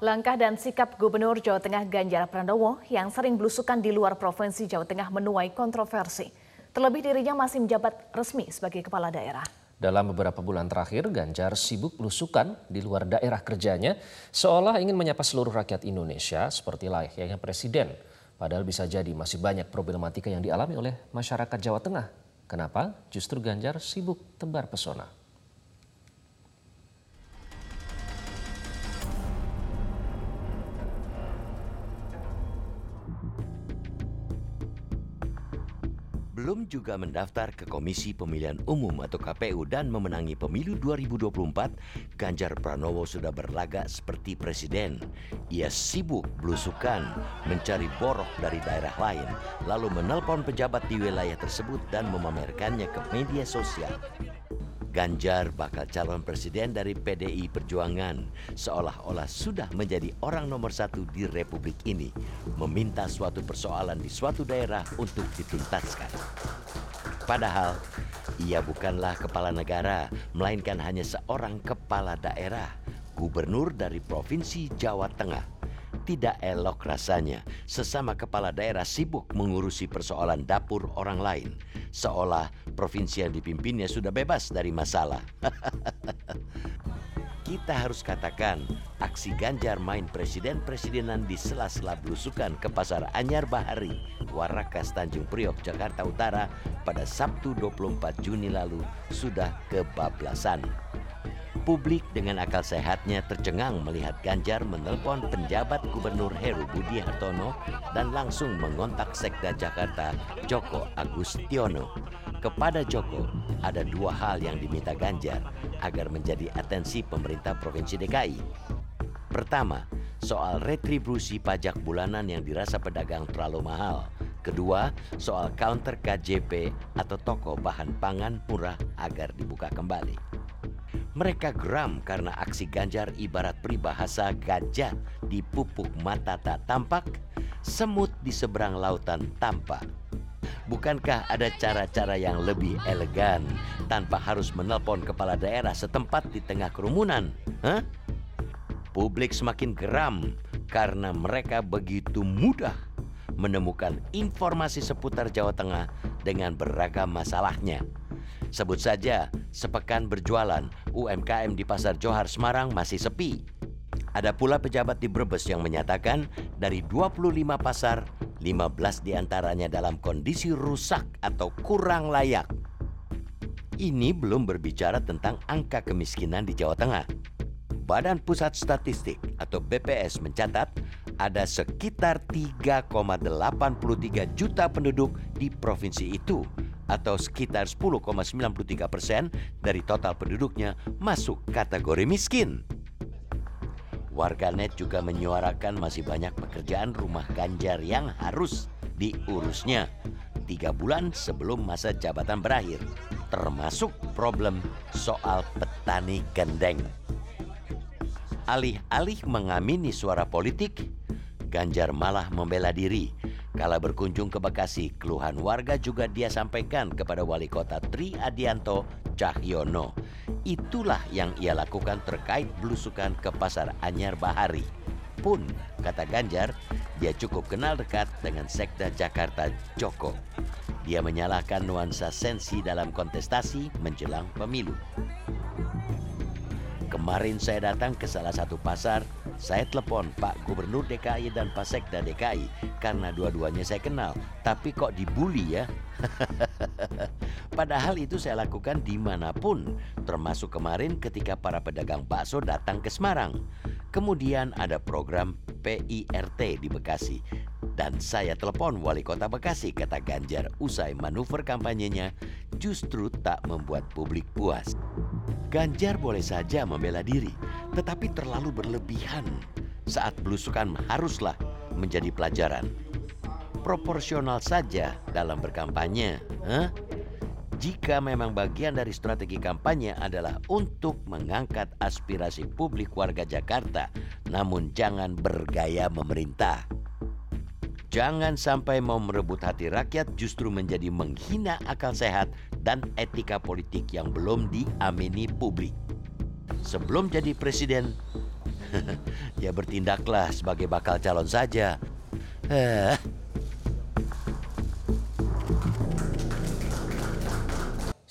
Langkah dan sikap Gubernur Jawa Tengah Ganjar Pranowo yang sering belusukan di luar Provinsi Jawa Tengah menuai kontroversi. Terlebih dirinya masih menjabat resmi sebagai kepala daerah. Dalam beberapa bulan terakhir, Ganjar sibuk belusukan di luar daerah kerjanya, seolah ingin menyapa seluruh rakyat Indonesia seperti layaknya presiden. Padahal bisa jadi masih banyak problematika yang dialami oleh masyarakat Jawa Tengah. Kenapa? Justru Ganjar sibuk tebar pesona. Belum juga mendaftar ke Komisi Pemilihan Umum atau KPU dan memenangi pemilu 2024, Ganjar Pranowo sudah berlagak seperti presiden. Ia sibuk belusukan, mencari borok dari daerah lain, lalu menelpon pejabat di wilayah tersebut dan memamerkannya ke media sosial. Ganjar bakal calon presiden dari PDI Perjuangan seolah-olah sudah menjadi orang nomor satu di republik ini meminta suatu persoalan di suatu daerah untuk dituntaskan. Padahal ia bukanlah kepala negara, melainkan hanya seorang kepala daerah, gubernur dari Provinsi Jawa Tengah tidak elok rasanya sesama kepala daerah sibuk mengurusi persoalan dapur orang lain, seolah provinsi yang dipimpinnya sudah bebas dari masalah. Kita harus katakan, aksi Ganjar main presiden-presidenan di sela-sela belusukan ke Pasar Anyar Bahari, Warakas Tanjung Priok, Jakarta Utara pada Sabtu 24 Juni lalu sudah kebablasan. Publik dengan akal sehatnya tercengang melihat Ganjar menelpon penjabat Gubernur Heru Budi Hartono dan langsung mengontak Sekda Jakarta Joko Agustiono. Kepada Joko, ada dua hal yang diminta Ganjar agar menjadi atensi pemerintah Provinsi DKI. Pertama, soal retribusi pajak bulanan yang dirasa pedagang terlalu mahal. Kedua, soal counter KJP atau toko bahan pangan murah agar dibuka kembali. Mereka geram karena aksi Ganjar ibarat peribahasa gajah di pupuk mata tak tampak, semut di seberang lautan tampak. Bukankah ada cara-cara yang lebih elegan tanpa harus menelpon kepala daerah setempat di tengah kerumunan? Hah? Publik semakin geram karena mereka begitu mudah menemukan informasi seputar Jawa Tengah dengan beragam masalahnya. Sebut saja, sepekan berjualan, UMKM di Pasar Johar Semarang masih sepi. Ada pula pejabat di Brebes yang menyatakan dari 25 pasar, 15 di antaranya dalam kondisi rusak atau kurang layak. Ini belum berbicara tentang angka kemiskinan di Jawa Tengah. Badan Pusat Statistik atau BPS mencatat ada sekitar 3,83 juta penduduk di provinsi itu atau sekitar 10,93 persen dari total penduduknya masuk kategori miskin. Warganet juga menyuarakan masih banyak pekerjaan rumah Ganjar yang harus diurusnya tiga bulan sebelum masa jabatan berakhir, termasuk problem soal petani gendeng. Alih-alih mengamini suara politik, Ganjar malah membela diri Kala berkunjung ke Bekasi, keluhan warga juga dia sampaikan kepada wali kota Tri Adianto Cahyono. Itulah yang ia lakukan terkait belusukan ke pasar Anyar Bahari. Pun, kata Ganjar, dia cukup kenal dekat dengan Sekda Jakarta Joko. Dia menyalahkan nuansa sensi dalam kontestasi menjelang pemilu. Kemarin saya datang ke salah satu pasar, saya telepon Pak Gubernur DKI dan Pak Sekda DKI karena dua-duanya saya kenal. Tapi kok dibully ya? Padahal itu saya lakukan di mana pun, termasuk kemarin ketika para pedagang bakso datang ke Semarang. Kemudian ada program PIRT di Bekasi. Dan saya telepon wali kota Bekasi, kata Ganjar usai manuver kampanyenya justru tak membuat publik puas. Ganjar boleh saja membela diri, tetapi terlalu berlebihan. Saat belusukan haruslah menjadi pelajaran. Proporsional saja dalam berkampanye. Huh? Jika memang bagian dari strategi kampanye adalah untuk mengangkat aspirasi publik warga Jakarta, namun jangan bergaya memerintah. Jangan sampai mau merebut hati rakyat justru menjadi menghina akal sehat dan etika politik yang belum diamini publik. Sebelum jadi presiden, ya bertindaklah sebagai bakal calon saja.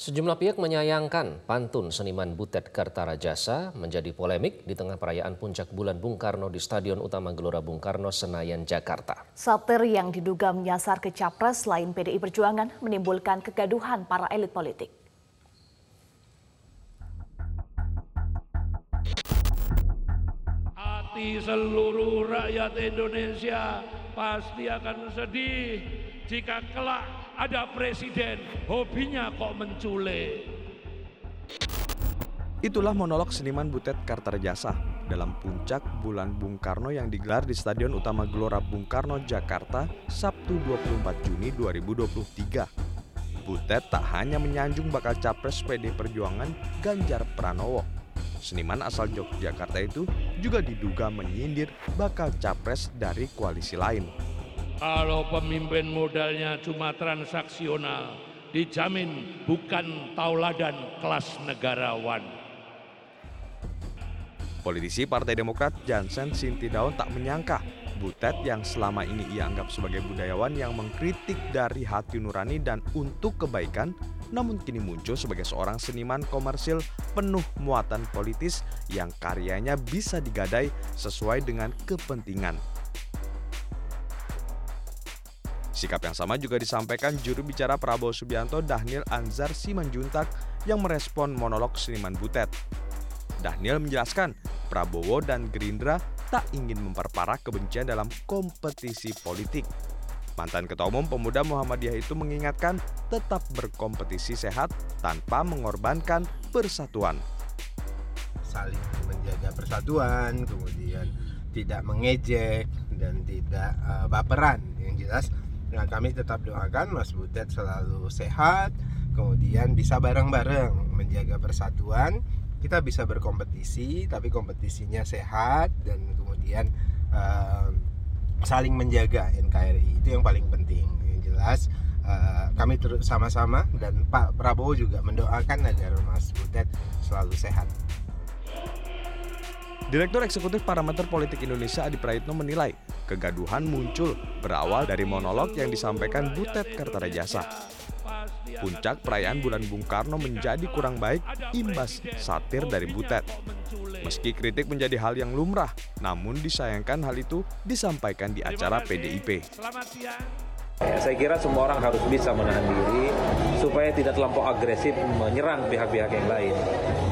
Sejumlah pihak menyayangkan pantun seniman Butet Kartarajasa menjadi polemik di tengah perayaan puncak bulan Bung Karno di Stadion Utama Gelora Bung Karno, Senayan, Jakarta. Satir yang diduga menyasar ke capres lain PDI Perjuangan menimbulkan kegaduhan para elit politik. Seluruh rakyat Indonesia pasti akan sedih jika kelak ada presiden hobinya kok mencule. Itulah monolog seniman Butet Kartarjasa dalam puncak bulan Bung Karno yang digelar di Stadion Utama Gelora Bung Karno, Jakarta, Sabtu 24 Juni 2023. Butet tak hanya menyanjung bakal capres PD Perjuangan Ganjar Pranowo. Seniman asal Yogyakarta itu juga diduga menyindir bakal capres dari koalisi lain. Kalau pemimpin modalnya cuma transaksional, dijamin bukan tauladan kelas negarawan. Politisi Partai Demokrat Jansen Sintidaun tak menyangka Butet yang selama ini ia anggap sebagai budayawan yang mengkritik dari hati nurani dan untuk kebaikan, namun kini muncul sebagai seorang seniman komersil penuh muatan politis yang karyanya bisa digadai sesuai dengan kepentingan. Sikap yang sama juga disampaikan juru bicara Prabowo Subianto Daniel Anzar Simanjuntak yang merespon monolog seniman Butet. Daniel menjelaskan, Prabowo dan Gerindra tak ingin memperparah kebencian dalam kompetisi politik. Mantan Ketua Umum Pemuda Muhammadiyah itu mengingatkan tetap berkompetisi sehat tanpa mengorbankan persatuan. Saling menjaga persatuan, kemudian tidak mengejek dan tidak uh, baperan. Yang jelas, nah kami tetap doakan Mas Butet selalu sehat, kemudian bisa bareng-bareng menjaga persatuan kita bisa berkompetisi tapi kompetisinya sehat dan kemudian uh, saling menjaga NKRI itu yang paling penting. Yang jelas uh, kami terus sama-sama dan Pak Prabowo juga mendoakan agar Mas Butet selalu sehat. Direktur Eksekutif Parameter Politik Indonesia Adi Praitno menilai kegaduhan muncul berawal dari monolog yang disampaikan Butet Kartarajasa Puncak perayaan bulan Bung Karno menjadi kurang baik imbas satir dari Butet. Meski kritik menjadi hal yang lumrah, namun disayangkan hal itu disampaikan di acara PDIP. Ya, saya kira semua orang harus bisa menahan diri supaya tidak terlampau agresif menyerang pihak-pihak yang lain.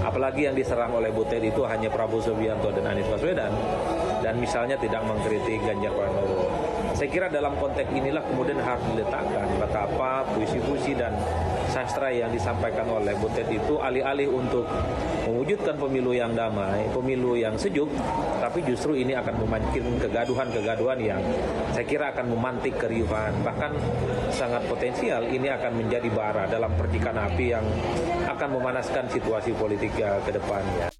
Apalagi yang diserang oleh Butet itu hanya Prabowo Subianto dan Anies Baswedan dan misalnya tidak mengkritik Ganjar Pranowo. Saya kira dalam konteks inilah kemudian harus diletakkan betapa puisi-puisi dan sastra yang disampaikan oleh Butet itu alih-alih untuk mewujudkan pemilu yang damai, pemilu yang sejuk, tapi justru ini akan memancing kegaduhan-kegaduhan yang saya kira akan memantik keriuhan. Bahkan sangat potensial ini akan menjadi bara dalam percikan api yang akan memanaskan situasi politik ke depannya.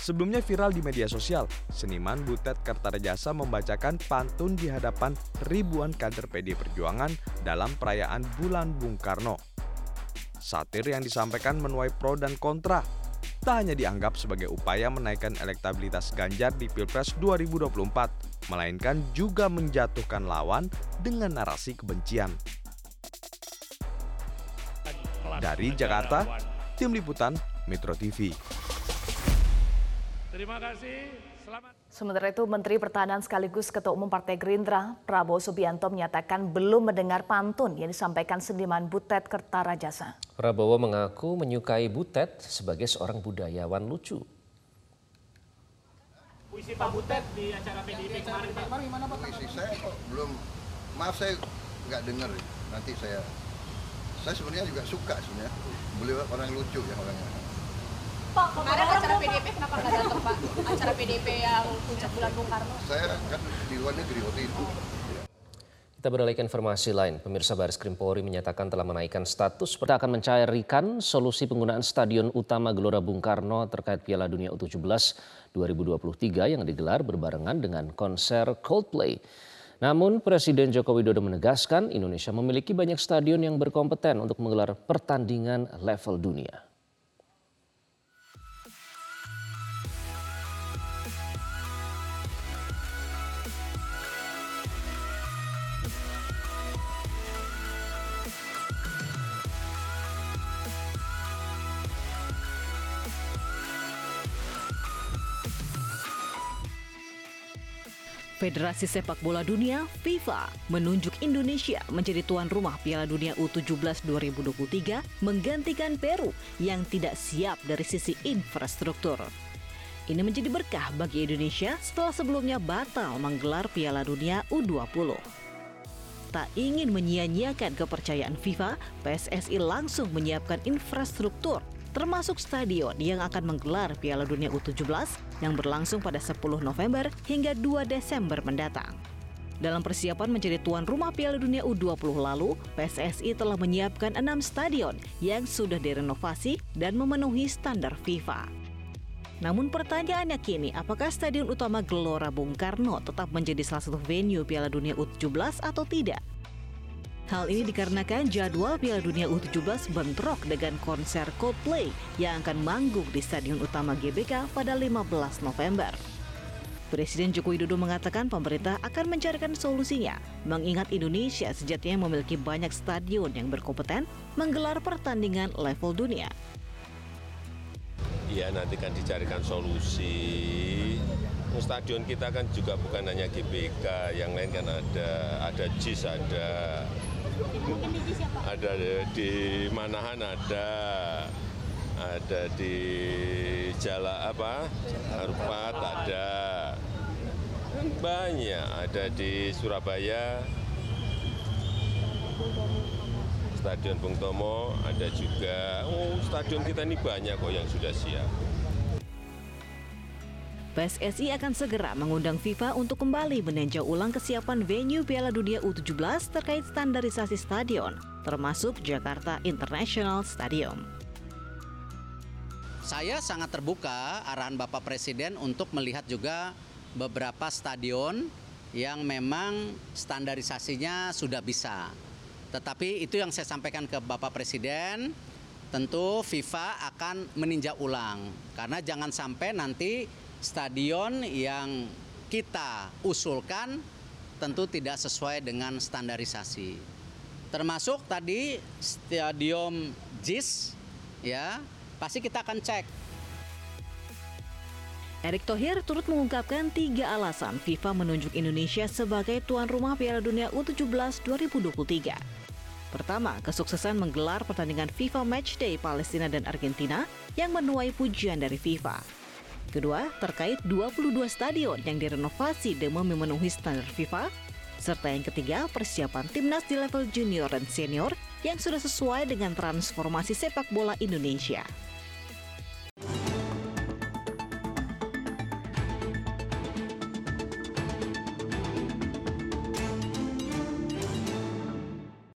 Sebelumnya viral di media sosial, seniman Butet Kertarejasa membacakan pantun di hadapan ribuan kader PD Perjuangan dalam perayaan bulan Bung Karno. Satir yang disampaikan menuai pro dan kontra, tak hanya dianggap sebagai upaya menaikkan elektabilitas Ganjar di Pilpres 2024, melainkan juga menjatuhkan lawan dengan narasi kebencian. Dari Jakarta, Tim Liputan Metro TV. Terima kasih. Selamat. Sementara itu, Menteri Pertahanan sekaligus Ketua Umum Partai Gerindra, Prabowo Subianto menyatakan belum mendengar pantun yang disampaikan seniman Butet Kertarajasa. Prabowo mengaku menyukai Butet sebagai seorang budayawan lucu. Puisi Pak Butet di acara PDIP kemarin Pak. Kemarin gimana Pak? Puisi saya kok belum, maaf saya nggak dengar. Nanti saya, saya sebenarnya juga suka sebenarnya. Beliau orang lucu ya orangnya. Pak, kemarin acara PDP kenapa nggak datang Pak? Acara PDP yang puncak bulan Bung Karno? Saya kan di luar negeri waktu itu. Kita beralih ke informasi lain. Pemirsa Baris Krim Polri menyatakan telah menaikkan status serta akan mencairkan solusi penggunaan Stadion Utama Gelora Bung Karno terkait Piala Dunia U17 2023 yang digelar berbarengan dengan konser Coldplay. Namun Presiden Joko Widodo menegaskan Indonesia memiliki banyak stadion yang berkompeten untuk menggelar pertandingan level dunia. Federasi Sepak Bola Dunia FIFA menunjuk Indonesia menjadi tuan rumah Piala Dunia U17 2023 menggantikan Peru yang tidak siap dari sisi infrastruktur. Ini menjadi berkah bagi Indonesia setelah sebelumnya batal menggelar Piala Dunia U20. Tak ingin menyia-nyiakan kepercayaan FIFA, PSSI langsung menyiapkan infrastruktur termasuk stadion yang akan menggelar Piala Dunia U17 yang berlangsung pada 10 November hingga 2 Desember mendatang. Dalam persiapan menjadi tuan rumah Piala Dunia U20 lalu, PSSI telah menyiapkan enam stadion yang sudah direnovasi dan memenuhi standar FIFA. Namun pertanyaannya kini, apakah Stadion Utama Gelora Bung Karno tetap menjadi salah satu venue Piala Dunia U17 atau tidak? Hal ini dikarenakan jadwal Piala Dunia U17 bentrok dengan konser Coldplay yang akan manggung di Stadion Utama GBK pada 15 November. Presiden Joko Widodo mengatakan pemerintah akan mencarikan solusinya, mengingat Indonesia sejatinya memiliki banyak stadion yang berkompeten menggelar pertandingan level dunia. Iya, nanti kan dicarikan solusi. Stadion kita kan juga bukan hanya GBK, yang lain kan ada, ada JIS ada, ada di Manahan ada, ada di Jala apa, Harupat ada, banyak. Ada di Surabaya, Stadion Bung Tomo ada juga. Oh, stadion kita ini banyak kok yang sudah siap. PSSI akan segera mengundang FIFA untuk kembali meninjau ulang kesiapan venue Piala Dunia U17 terkait standarisasi stadion, termasuk Jakarta International Stadium. Saya sangat terbuka arahan Bapak Presiden untuk melihat juga beberapa stadion yang memang standarisasinya sudah bisa. Tetapi itu yang saya sampaikan ke Bapak Presiden, tentu FIFA akan meninjau ulang. Karena jangan sampai nanti stadion yang kita usulkan tentu tidak sesuai dengan standarisasi. Termasuk tadi stadion JIS ya, pasti kita akan cek. Erick Thohir turut mengungkapkan tiga alasan FIFA menunjuk Indonesia sebagai tuan rumah Piala Dunia U17 2023. Pertama, kesuksesan menggelar pertandingan FIFA Matchday Palestina dan Argentina yang menuai pujian dari FIFA. Kedua, terkait 22 stadion yang direnovasi demi memenuhi standar FIFA. Serta yang ketiga, persiapan timnas di level junior dan senior yang sudah sesuai dengan transformasi sepak bola Indonesia.